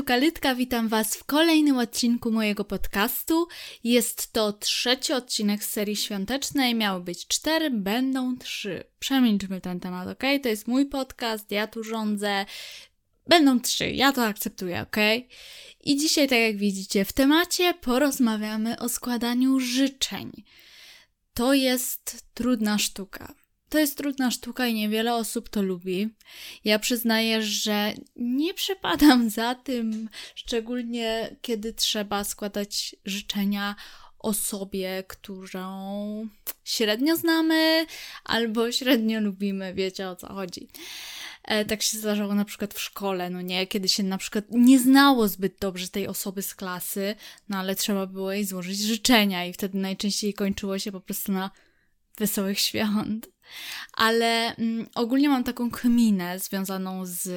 tu Kalytka, witam Was w kolejnym odcinku mojego podcastu. Jest to trzeci odcinek z serii świątecznej, miały być cztery, będą trzy. Przemilczmy ten temat, ok? To jest mój podcast, ja tu rządzę. Będą trzy, ja to akceptuję, ok? I dzisiaj, tak jak widzicie, w temacie porozmawiamy o składaniu życzeń. To jest trudna sztuka. To jest trudna sztuka i niewiele osób to lubi. Ja przyznaję, że nie przepadam za tym, szczególnie kiedy trzeba składać życzenia osobie, którą średnio znamy albo średnio lubimy, wiecie o co chodzi. E, tak się zdarzało na przykład w szkole, no nie, kiedy się na przykład nie znało zbyt dobrze tej osoby z klasy, no ale trzeba było jej złożyć życzenia i wtedy najczęściej kończyło się po prostu na wesołych świąt ale mm, ogólnie mam taką kminę związaną z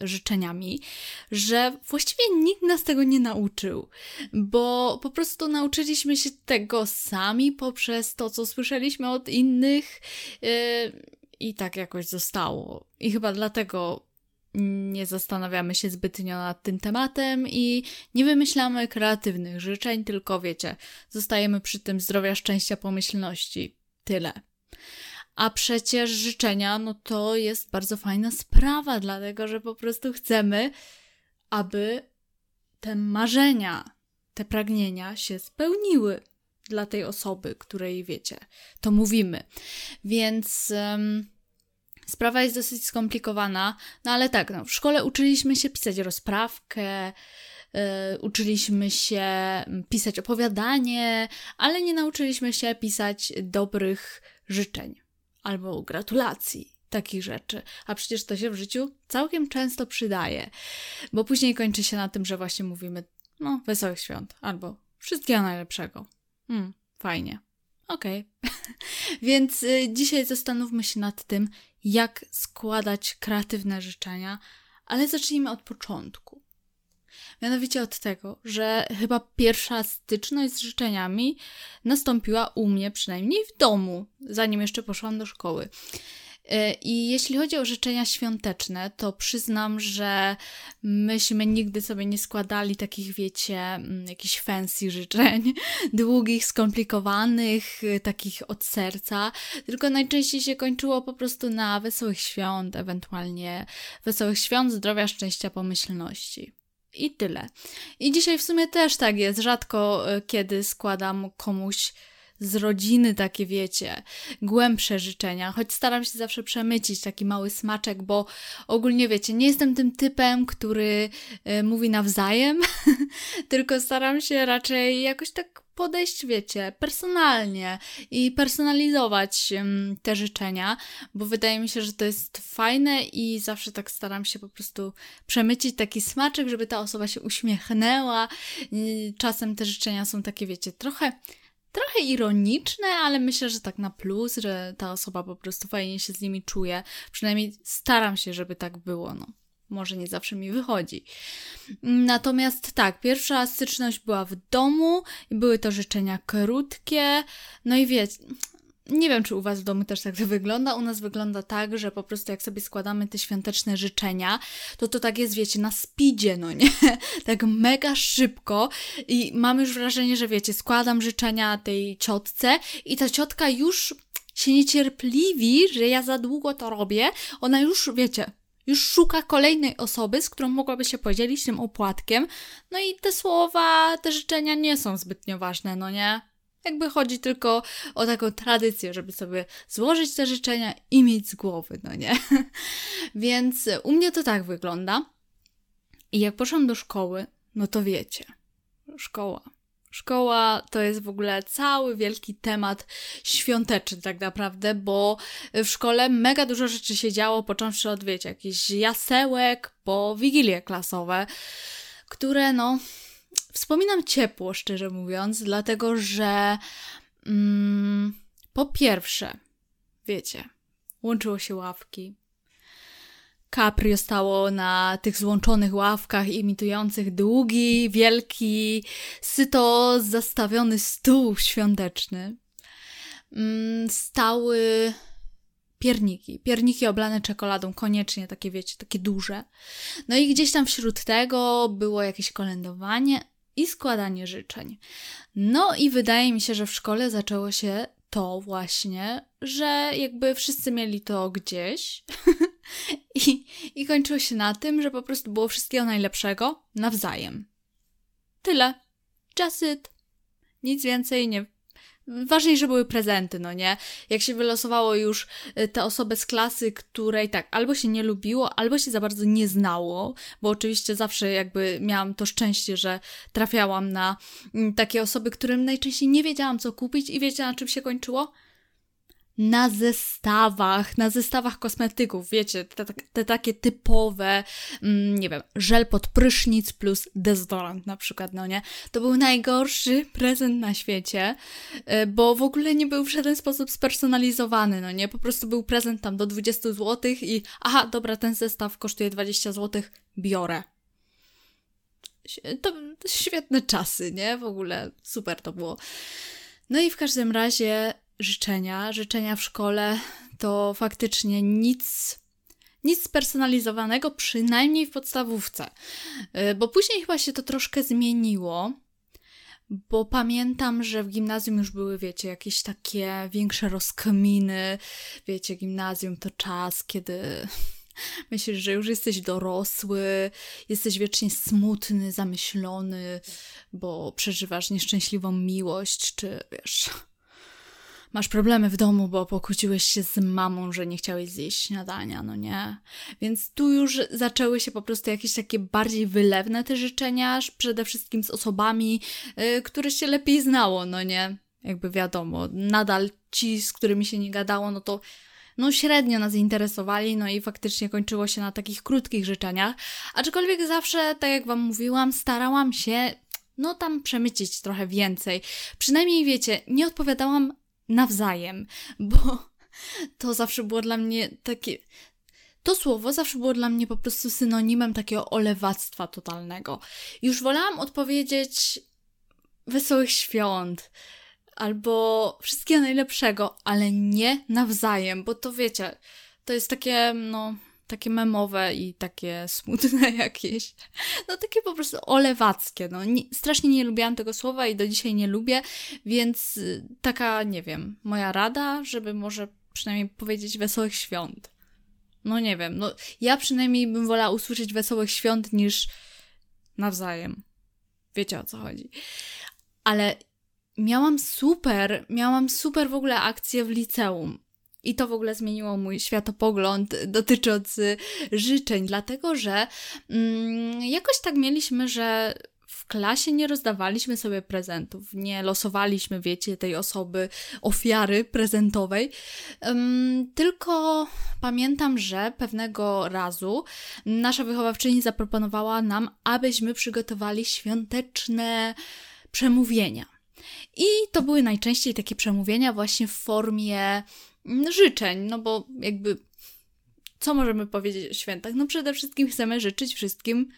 życzeniami, że właściwie nikt nas tego nie nauczył, bo po prostu nauczyliśmy się tego sami poprzez to, co słyszeliśmy od innych yy, i tak jakoś zostało. I chyba dlatego nie zastanawiamy się zbytnio nad tym tematem i nie wymyślamy kreatywnych życzeń, tylko wiecie, zostajemy przy tym zdrowia, szczęścia, pomyślności. Tyle. A przecież życzenia, no to jest bardzo fajna sprawa, dlatego że po prostu chcemy, aby te marzenia, te pragnienia się spełniły dla tej osoby, której wiecie, to mówimy. Więc um, sprawa jest dosyć skomplikowana, no ale tak, no, w szkole uczyliśmy się pisać rozprawkę, Yy, uczyliśmy się pisać opowiadanie, ale nie nauczyliśmy się pisać dobrych życzeń albo gratulacji, takich rzeczy. A przecież to się w życiu całkiem często przydaje, bo później kończy się na tym, że właśnie mówimy, no, wesołych świąt albo wszystkiego najlepszego. Hmm, fajnie. Okej. Okay. Więc y, dzisiaj zastanówmy się nad tym, jak składać kreatywne życzenia, ale zacznijmy od początku. Mianowicie od tego, że chyba pierwsza styczność z życzeniami nastąpiła u mnie, przynajmniej w domu, zanim jeszcze poszłam do szkoły. E, I jeśli chodzi o życzenia świąteczne, to przyznam, że myśmy nigdy sobie nie składali takich, wiecie, mm, jakichś fancy życzeń, długich, skomplikowanych, takich od serca, tylko najczęściej się kończyło po prostu na wesołych świąt, ewentualnie wesołych świąt, zdrowia, szczęścia, pomyślności. I tyle. I dzisiaj w sumie też tak jest. Rzadko e, kiedy składam komuś z rodziny takie, wiecie, głębsze życzenia, choć staram się zawsze przemycić taki mały smaczek, bo ogólnie, wiecie, nie jestem tym typem, który y, mówi nawzajem, tylko staram się raczej jakoś tak podejść, wiecie, personalnie i personalizować um, te życzenia, bo wydaje mi się, że to jest fajne i zawsze tak staram się po prostu przemycić taki smaczek, żeby ta osoba się uśmiechnęła. Czasem te życzenia są takie, wiecie, trochę trochę ironiczne, ale myślę, że tak na plus, że ta osoba po prostu fajnie się z nimi czuje. Przynajmniej staram się, żeby tak było, no może nie zawsze mi wychodzi. Natomiast tak, pierwsza styczność była w domu były to życzenia krótkie. No i wiecie, nie wiem, czy u Was w domu też tak to wygląda. U nas wygląda tak, że po prostu jak sobie składamy te świąteczne życzenia, to to tak jest, wiecie, na speedzie, no nie? tak mega szybko i mam już wrażenie, że wiecie, składam życzenia tej ciotce i ta ciotka już się niecierpliwi, że ja za długo to robię. Ona już, wiecie, już szuka kolejnej osoby, z którą mogłaby się podzielić tym opłatkiem. No i te słowa, te życzenia nie są zbytnio ważne, no nie? Jakby chodzi tylko o taką tradycję, żeby sobie złożyć te życzenia i mieć z głowy, no nie? Więc u mnie to tak wygląda. I jak poszłam do szkoły, no to wiecie, szkoła Szkoła to jest w ogóle cały wielki temat świąteczny, tak naprawdę, bo w szkole mega dużo rzeczy się działo, począwszy od, wiecie, jakichś jasełek po wigilie klasowe, które, no, wspominam ciepło, szczerze mówiąc, dlatego że mm, po pierwsze, wiecie, łączyło się ławki, Caprio stało na tych złączonych ławkach imitujących długi, wielki, syto zastawiony stół świąteczny. Mm, stały pierniki. Pierniki oblane czekoladą, koniecznie takie, wiecie, takie duże. No i gdzieś tam wśród tego było jakieś kolędowanie i składanie życzeń. No i wydaje mi się, że w szkole zaczęło się to właśnie, że jakby wszyscy mieli to gdzieś I, i kończyło się na tym, że po prostu było wszystkiego najlepszego nawzajem. Tyle. Just it. Nic więcej nie. Ważniej, że były prezenty, no nie? Jak się wylosowało już y, tę osobę z klasy, której tak albo się nie lubiło, albo się za bardzo nie znało, bo oczywiście zawsze jakby miałam to szczęście, że trafiałam na mm, takie osoby, którym najczęściej nie wiedziałam co kupić i wiecie na czym się kończyło? Na zestawach, na zestawach kosmetyków, wiecie, te, te, takie typowe, mm, nie wiem, żel pod prysznic plus dezodorant na przykład, no nie? To był najgorszy prezent na świecie, e, bo w ogóle nie był w żaden sposób spersonalizowany, no nie? Po prostu był prezent tam do 20 zł i aha, dobra, ten zestaw kosztuje 20 zł, biorę. To świetne czasy, nie? W ogóle super to było. No i w każdym razie życzenia, życzenia w szkole to faktycznie nic, nic spersonalizowanego, przynajmniej w podstawówce. Y, bo później chyba się to troszkę zmieniło, bo pamiętam, że w gimnazjum już były, wiecie, jakieś takie większe rozkminy. Wiecie, gimnazjum to czas, kiedy myślisz, że już jesteś dorosły, jesteś wiecznie smutny, zamyślony, bo przeżywasz nieszczęśliwą miłość, czy wiesz masz problemy w domu, bo pokłóciłeś się z mamą, że nie chciałeś zjeść śniadania, no nie? Więc tu już zaczęły się po prostu jakieś takie bardziej wylewne te życzenia, przede wszystkim z osobami, yy, które się lepiej znało, no nie? Jakby wiadomo, nadal ci, z którymi się nie gadało, no to no średnio nas interesowali, no i faktycznie kończyło się na takich krótkich życzeniach. Aczkolwiek zawsze, tak jak Wam mówiłam, starałam się no tam przemycić trochę więcej. Przynajmniej wiecie, nie odpowiadałam nawzajem, bo to zawsze było dla mnie takie. To słowo zawsze było dla mnie po prostu synonimem takiego olewactwa totalnego. Już wolałam odpowiedzieć wesołych świąt albo wszystkiego najlepszego, ale nie nawzajem, bo to wiecie, to jest takie, no, takie memowe i takie smutne jakieś. No takie po prostu olewackie. No. Nie, strasznie nie lubiłam tego słowa i do dzisiaj nie lubię, więc y, taka, nie wiem, moja rada, żeby może przynajmniej powiedzieć wesołych świąt. No nie wiem, no ja przynajmniej bym wolała usłyszeć wesołych świąt niż nawzajem. Wiecie o co chodzi. Ale miałam super, miałam super w ogóle akcję w liceum. I to w ogóle zmieniło mój światopogląd dotyczący życzeń, dlatego że mm, jakoś tak mieliśmy, że w klasie nie rozdawaliśmy sobie prezentów, nie losowaliśmy, wiecie, tej osoby, ofiary prezentowej. Um, tylko pamiętam, że pewnego razu nasza wychowawczyni zaproponowała nam, abyśmy przygotowali świąteczne przemówienia. I to były najczęściej takie przemówienia właśnie w formie życzeń, no bo jakby co możemy powiedzieć o świętach? No przede wszystkim chcemy życzyć wszystkim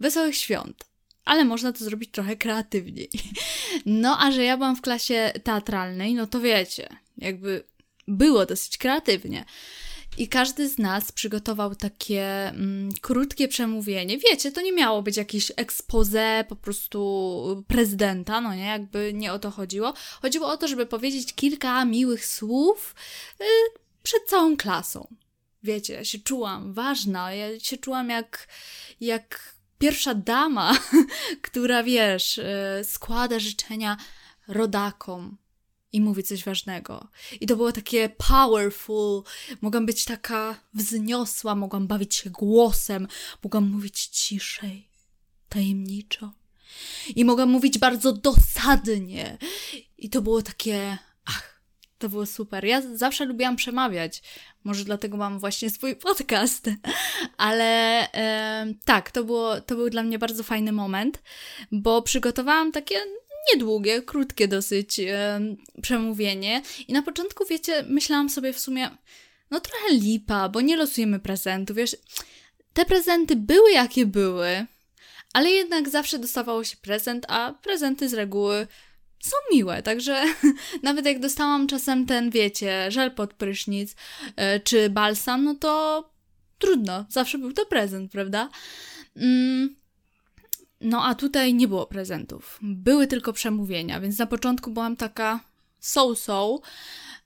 wesołych świąt. Ale można to zrobić trochę kreatywniej. No, a że ja byłam w klasie teatralnej, no to wiecie, jakby było dosyć kreatywnie. I każdy z nas przygotował takie mm, krótkie przemówienie. Wiecie, to nie miało być jakieś expose po prostu prezydenta, no nie, jakby nie o to chodziło. Chodziło o to, żeby powiedzieć kilka miłych słów y, przed całą klasą. Wiecie, ja się czułam ważna, ja się czułam jak, jak pierwsza dama, która wiesz, y, składa życzenia rodakom, i mówi coś ważnego. I to było takie powerful. Mogłam być taka wzniosła, mogłam bawić się głosem, mogłam mówić ciszej, tajemniczo. I mogłam mówić bardzo dosadnie. I to było takie. Ach, to było super. Ja zawsze lubiłam przemawiać. Może dlatego mam właśnie swój podcast. Ale e, tak, to, było, to był dla mnie bardzo fajny moment, bo przygotowałam takie niedługie, krótkie dosyć e, przemówienie. I na początku, wiecie, myślałam sobie w sumie, no trochę lipa, bo nie losujemy prezentów. Wiesz, te prezenty były jakie były, ale jednak zawsze dostawało się prezent, a prezenty z reguły są miłe, także nawet jak dostałam czasem ten, wiecie, żel pod prysznic yy, czy balsam, no to trudno, zawsze był to prezent, prawda? Mm, no a tutaj nie było prezentów. Były tylko przemówienia, więc na początku byłam taka so-so.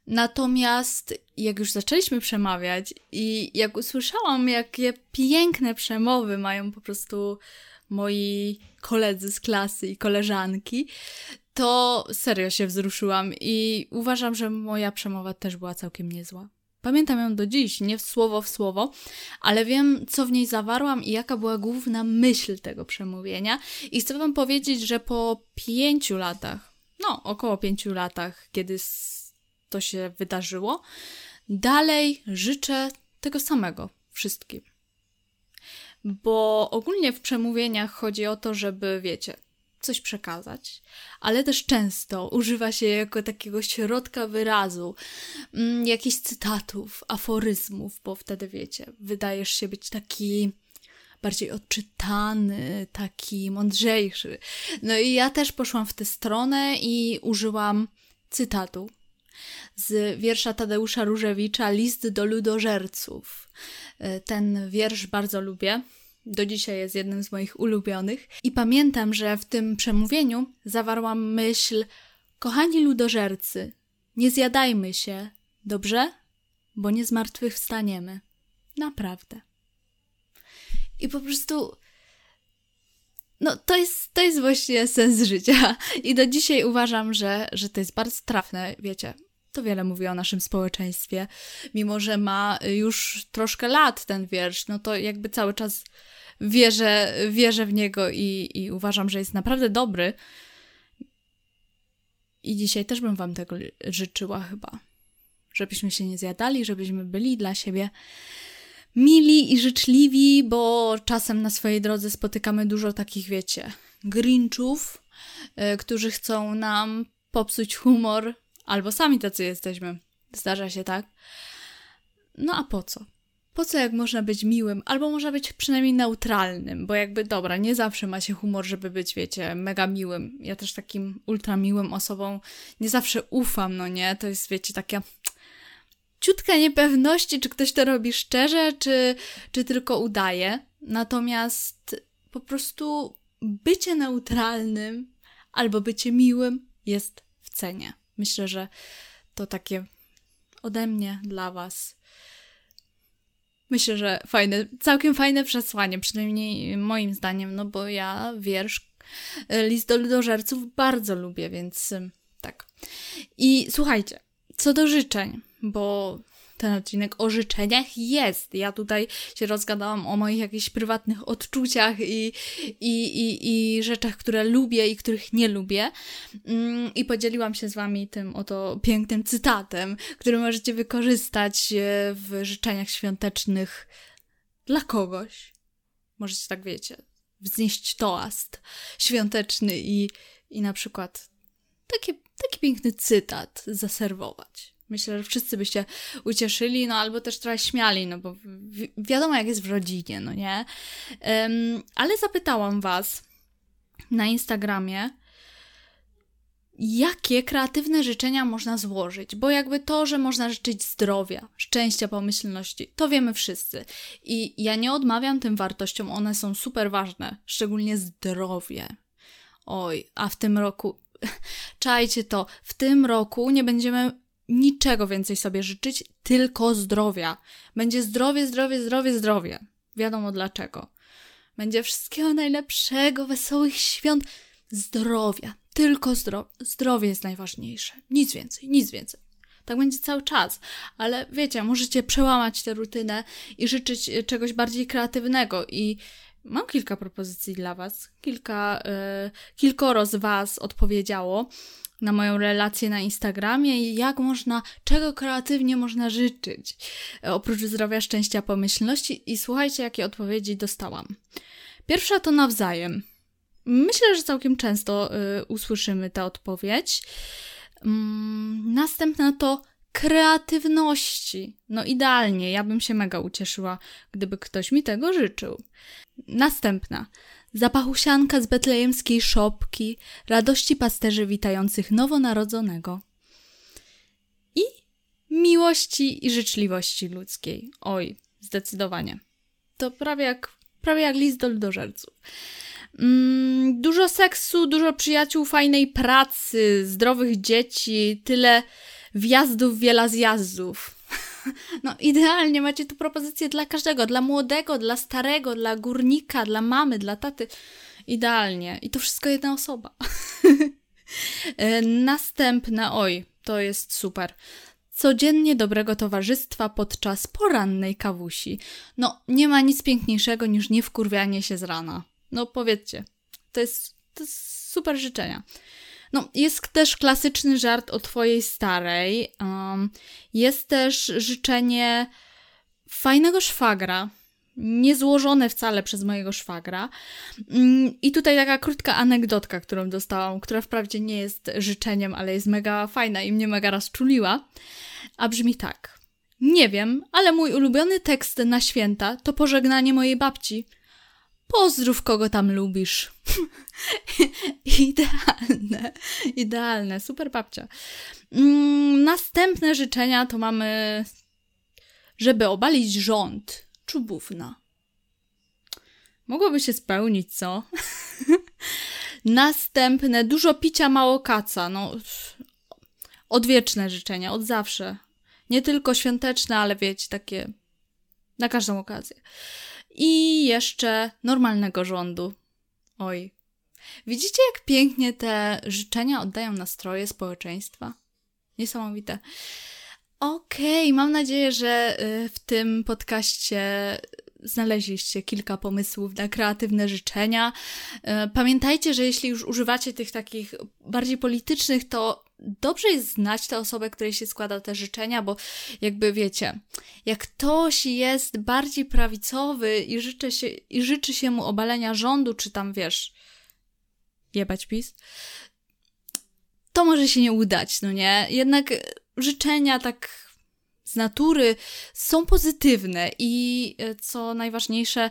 Natomiast jak już zaczęliśmy przemawiać i jak usłyszałam, jakie piękne przemowy mają po prostu moi koledzy z klasy i koleżanki, to serio się wzruszyłam i uważam, że moja przemowa też była całkiem niezła. Pamiętam ją do dziś, nie słowo w słowo, ale wiem, co w niej zawarłam i jaka była główna myśl tego przemówienia. I chcę Wam powiedzieć, że po pięciu latach, no około pięciu latach, kiedy to się wydarzyło, dalej życzę tego samego wszystkim. Bo ogólnie w przemówieniach chodzi o to, żeby, wiecie, coś przekazać, ale też często używa się jako takiego środka wyrazu mm, jakichś cytatów, aforyzmów, bo wtedy wiecie, wydajesz się być taki bardziej odczytany, taki mądrzejszy. No i ja też poszłam w tę stronę i użyłam cytatu z wiersza Tadeusza Różewicza List do ludożerców. E, ten wiersz bardzo lubię do dzisiaj jest jednym z moich ulubionych. I pamiętam, że w tym przemówieniu zawarłam myśl: Kochani ludożercy, nie zjadajmy się, dobrze? Bo nie zmartwychwstaniemy. Naprawdę. I po prostu. No, to jest, to jest właśnie sens życia. I do dzisiaj uważam, że, że to jest bardzo trafne, wiecie. To wiele mówi o naszym społeczeństwie. Mimo, że ma już troszkę lat ten wiersz, no to jakby cały czas wierzę, wierzę w niego i, i uważam, że jest naprawdę dobry. I dzisiaj też bym Wam tego życzyła chyba. Żebyśmy się nie zjadali, żebyśmy byli dla siebie mili i życzliwi, bo czasem na swojej drodze spotykamy dużo takich, wiecie, grinchów, yy, którzy chcą nam popsuć humor, albo sami tacy jesteśmy. Zdarza się tak. No a po co? Po co jak można być miłym, albo można być przynajmniej neutralnym, bo jakby dobra, nie zawsze ma się humor, żeby być, wiecie, mega miłym. Ja też takim ultra miłym osobom nie zawsze ufam, no nie? To jest, wiecie, taka ciutka niepewności, czy ktoś to robi szczerze, czy, czy tylko udaje. Natomiast po prostu bycie neutralnym albo bycie miłym jest w cenie. Myślę, że to takie ode mnie dla Was Myślę, że fajne, całkiem fajne przesłanie, przynajmniej moim zdaniem, no bo ja wiersz e, List do ludożerców bardzo lubię, więc tak. I słuchajcie, co do życzeń, bo ten odcinek o życzeniach jest. Ja tutaj się rozgadałam o moich jakichś prywatnych odczuciach i, i, i, i rzeczach, które lubię i których nie lubię. Mm, I podzieliłam się z Wami tym oto pięknym cytatem, który możecie wykorzystać e, w życzeniach świątecznych dla kogoś. Możecie tak, wiecie, wznieść toast świąteczny i, i na przykład taki, taki piękny cytat zaserwować. Myślę, że wszyscy byście ucieszyli, no albo też trochę śmiali, no bo wi wiadomo, jak jest w rodzinie, no nie? Um, ale zapytałam Was na Instagramie, jakie kreatywne życzenia można złożyć, bo jakby to, że można życzyć zdrowia, szczęścia, pomyślności, to wiemy wszyscy. I ja nie odmawiam tym wartościom, one są super ważne, szczególnie zdrowie. Oj, a w tym roku, czajcie to, w tym roku nie będziemy niczego więcej sobie życzyć, tylko zdrowia. Będzie zdrowie, zdrowie, zdrowie, zdrowie. Wiadomo dlaczego. Będzie wszystkiego najlepszego, wesołych świąt, zdrowia. Tylko zdrowie. Zdrowie jest najważniejsze. Nic więcej, nic więcej. Tak będzie cały czas, ale wiecie, możecie przełamać tę rutynę i życzyć e, czegoś bardziej kreatywnego. I mam kilka propozycji dla Was. Kilka, yy, kilkoro z Was odpowiedziało na moją relację na Instagramie i jak można, czego kreatywnie można życzyć, oprócz zdrowia, szczęścia, pomyślności. I słuchajcie, jakie odpowiedzi dostałam. Pierwsza to nawzajem. Myślę, że całkiem często y, usłyszymy tę odpowiedź. Mm, następna to kreatywności. No idealnie, ja bym się mega ucieszyła, gdyby ktoś mi tego życzył. Następna zapachu sianka z betlejemskiej szopki, radości pasterzy witających nowonarodzonego i miłości i życzliwości ludzkiej. Oj, zdecydowanie. To prawie jak, prawie jak list do ludożerców. Mm, dużo seksu, dużo przyjaciół, fajnej pracy, zdrowych dzieci, tyle wjazdów, wiele zjazdów. No idealnie, macie tu propozycję dla każdego, dla młodego, dla starego, dla górnika, dla mamy, dla taty. Idealnie. I to wszystko jedna osoba. E, następna, oj, to jest super. Codziennie dobrego towarzystwa podczas porannej kawusi. No, nie ma nic piękniejszego niż nie wkurwianie się z rana. No powiedzcie, to jest, to jest super życzenia. No, jest też klasyczny żart o twojej starej. Um, jest też życzenie fajnego szwagra, niezłożone wcale przez mojego szwagra. Um, I tutaj taka krótka anegdotka, którą dostałam, która wprawdzie nie jest życzeniem, ale jest mega fajna i mnie mega rozczuliła. A brzmi tak. Nie wiem, ale mój ulubiony tekst na święta to pożegnanie mojej babci – Pozdrów kogo tam lubisz. idealne, idealne, super babcia. Mm, następne życzenia to mamy, żeby obalić rząd. Czubówna. Mogłoby się spełnić, co? Następne, dużo picia, mało kaca. No, odwieczne życzenia, od zawsze. Nie tylko świąteczne, ale wiecie, takie na każdą okazję i jeszcze normalnego rządu. Oj. Widzicie, jak pięknie te życzenia oddają nastroje społeczeństwa? Niesamowite. Okej, okay, mam nadzieję, że y, w tym podcaście znaleźliście kilka pomysłów na kreatywne życzenia. Y, pamiętajcie, że jeśli już używacie tych takich bardziej politycznych, to dobrze jest znać tę osobę, której się składa te życzenia, bo jakby wiecie, jak ktoś jest bardziej prawicowy i życzy się, i życzy się mu obalenia rządu, czy tam wiesz, jebać PiS, to może się nie udać, no nie? Jednak życzenia tak z natury są pozytywne i e, co najważniejsze,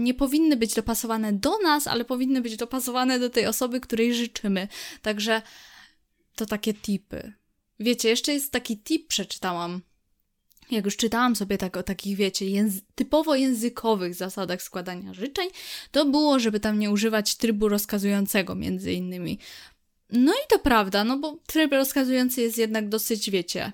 nie powinny być dopasowane do nas, ale powinny być dopasowane do tej osoby, której życzymy. Także to takie tipy. Wiecie, jeszcze jest taki tip, przeczytałam. Jak już czytałam sobie tak o takich, wiecie, języ typowo językowych zasadach składania życzeń, to było, żeby tam nie używać trybu rozkazującego między innymi. No i to prawda, no bo tryb rozkazujący jest jednak dosyć, wiecie,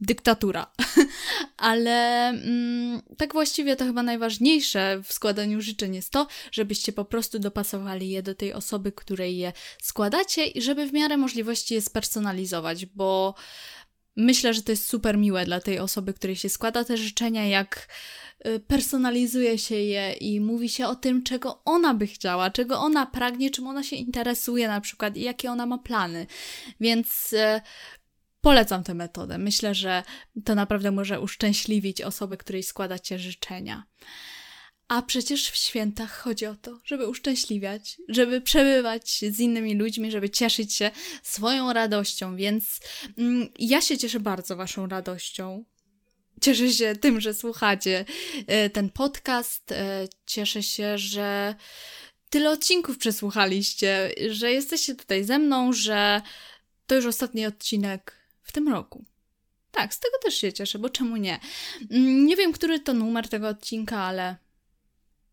dyktatura. Ale mm, tak właściwie to chyba najważniejsze w składaniu życzeń jest to, żebyście po prostu dopasowali je do tej osoby, której je składacie i żeby w miarę możliwości je spersonalizować, bo myślę, że to jest super miłe dla tej osoby, której się składa te życzenia, jak y, personalizuje się je i mówi się o tym, czego ona by chciała, czego ona pragnie, czym ona się interesuje na przykład i jakie ona ma plany. Więc y, Polecam tę metodę. Myślę, że to naprawdę może uszczęśliwić osobę, której składacie życzenia. A przecież w świętach chodzi o to, żeby uszczęśliwiać, żeby przebywać z innymi ludźmi, żeby cieszyć się swoją radością, więc mm, ja się cieszę bardzo Waszą radością. Cieszę się tym, że słuchacie y, ten podcast. Y, cieszę się, że tyle odcinków przesłuchaliście, że jesteście tutaj ze mną, że to już ostatni odcinek w tym roku. Tak, z tego też się cieszę, bo czemu nie? Mm, nie wiem, który to numer tego odcinka, ale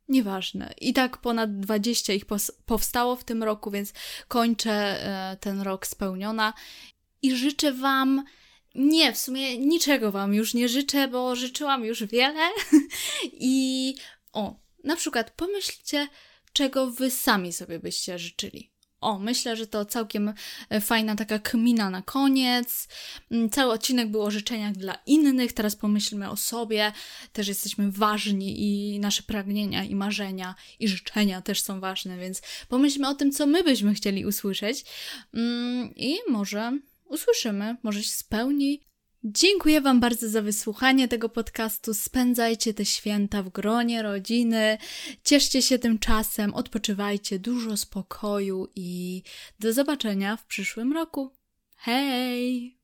nieważne. I tak ponad 20 ich powstało w tym roku, więc kończę e, ten rok spełniona i życzę Wam. Nie, w sumie niczego Wam już nie życzę, bo życzyłam już wiele. I o, na przykład pomyślcie, czego Wy sami sobie byście życzyli. O, myślę, że to całkiem e, fajna taka kmina na koniec. Mm, cały odcinek był o życzeniach dla innych, teraz pomyślmy o sobie. Też jesteśmy ważni i nasze pragnienia i marzenia i życzenia też są ważne, więc pomyślmy o tym, co my byśmy chcieli usłyszeć mm, i może usłyszymy, może się spełni Dziękuję Wam bardzo za wysłuchanie tego podcastu. Spędzajcie te święta w gronie rodziny, cieszcie się tym czasem, odpoczywajcie, dużo spokoju i do zobaczenia w przyszłym roku. Hej!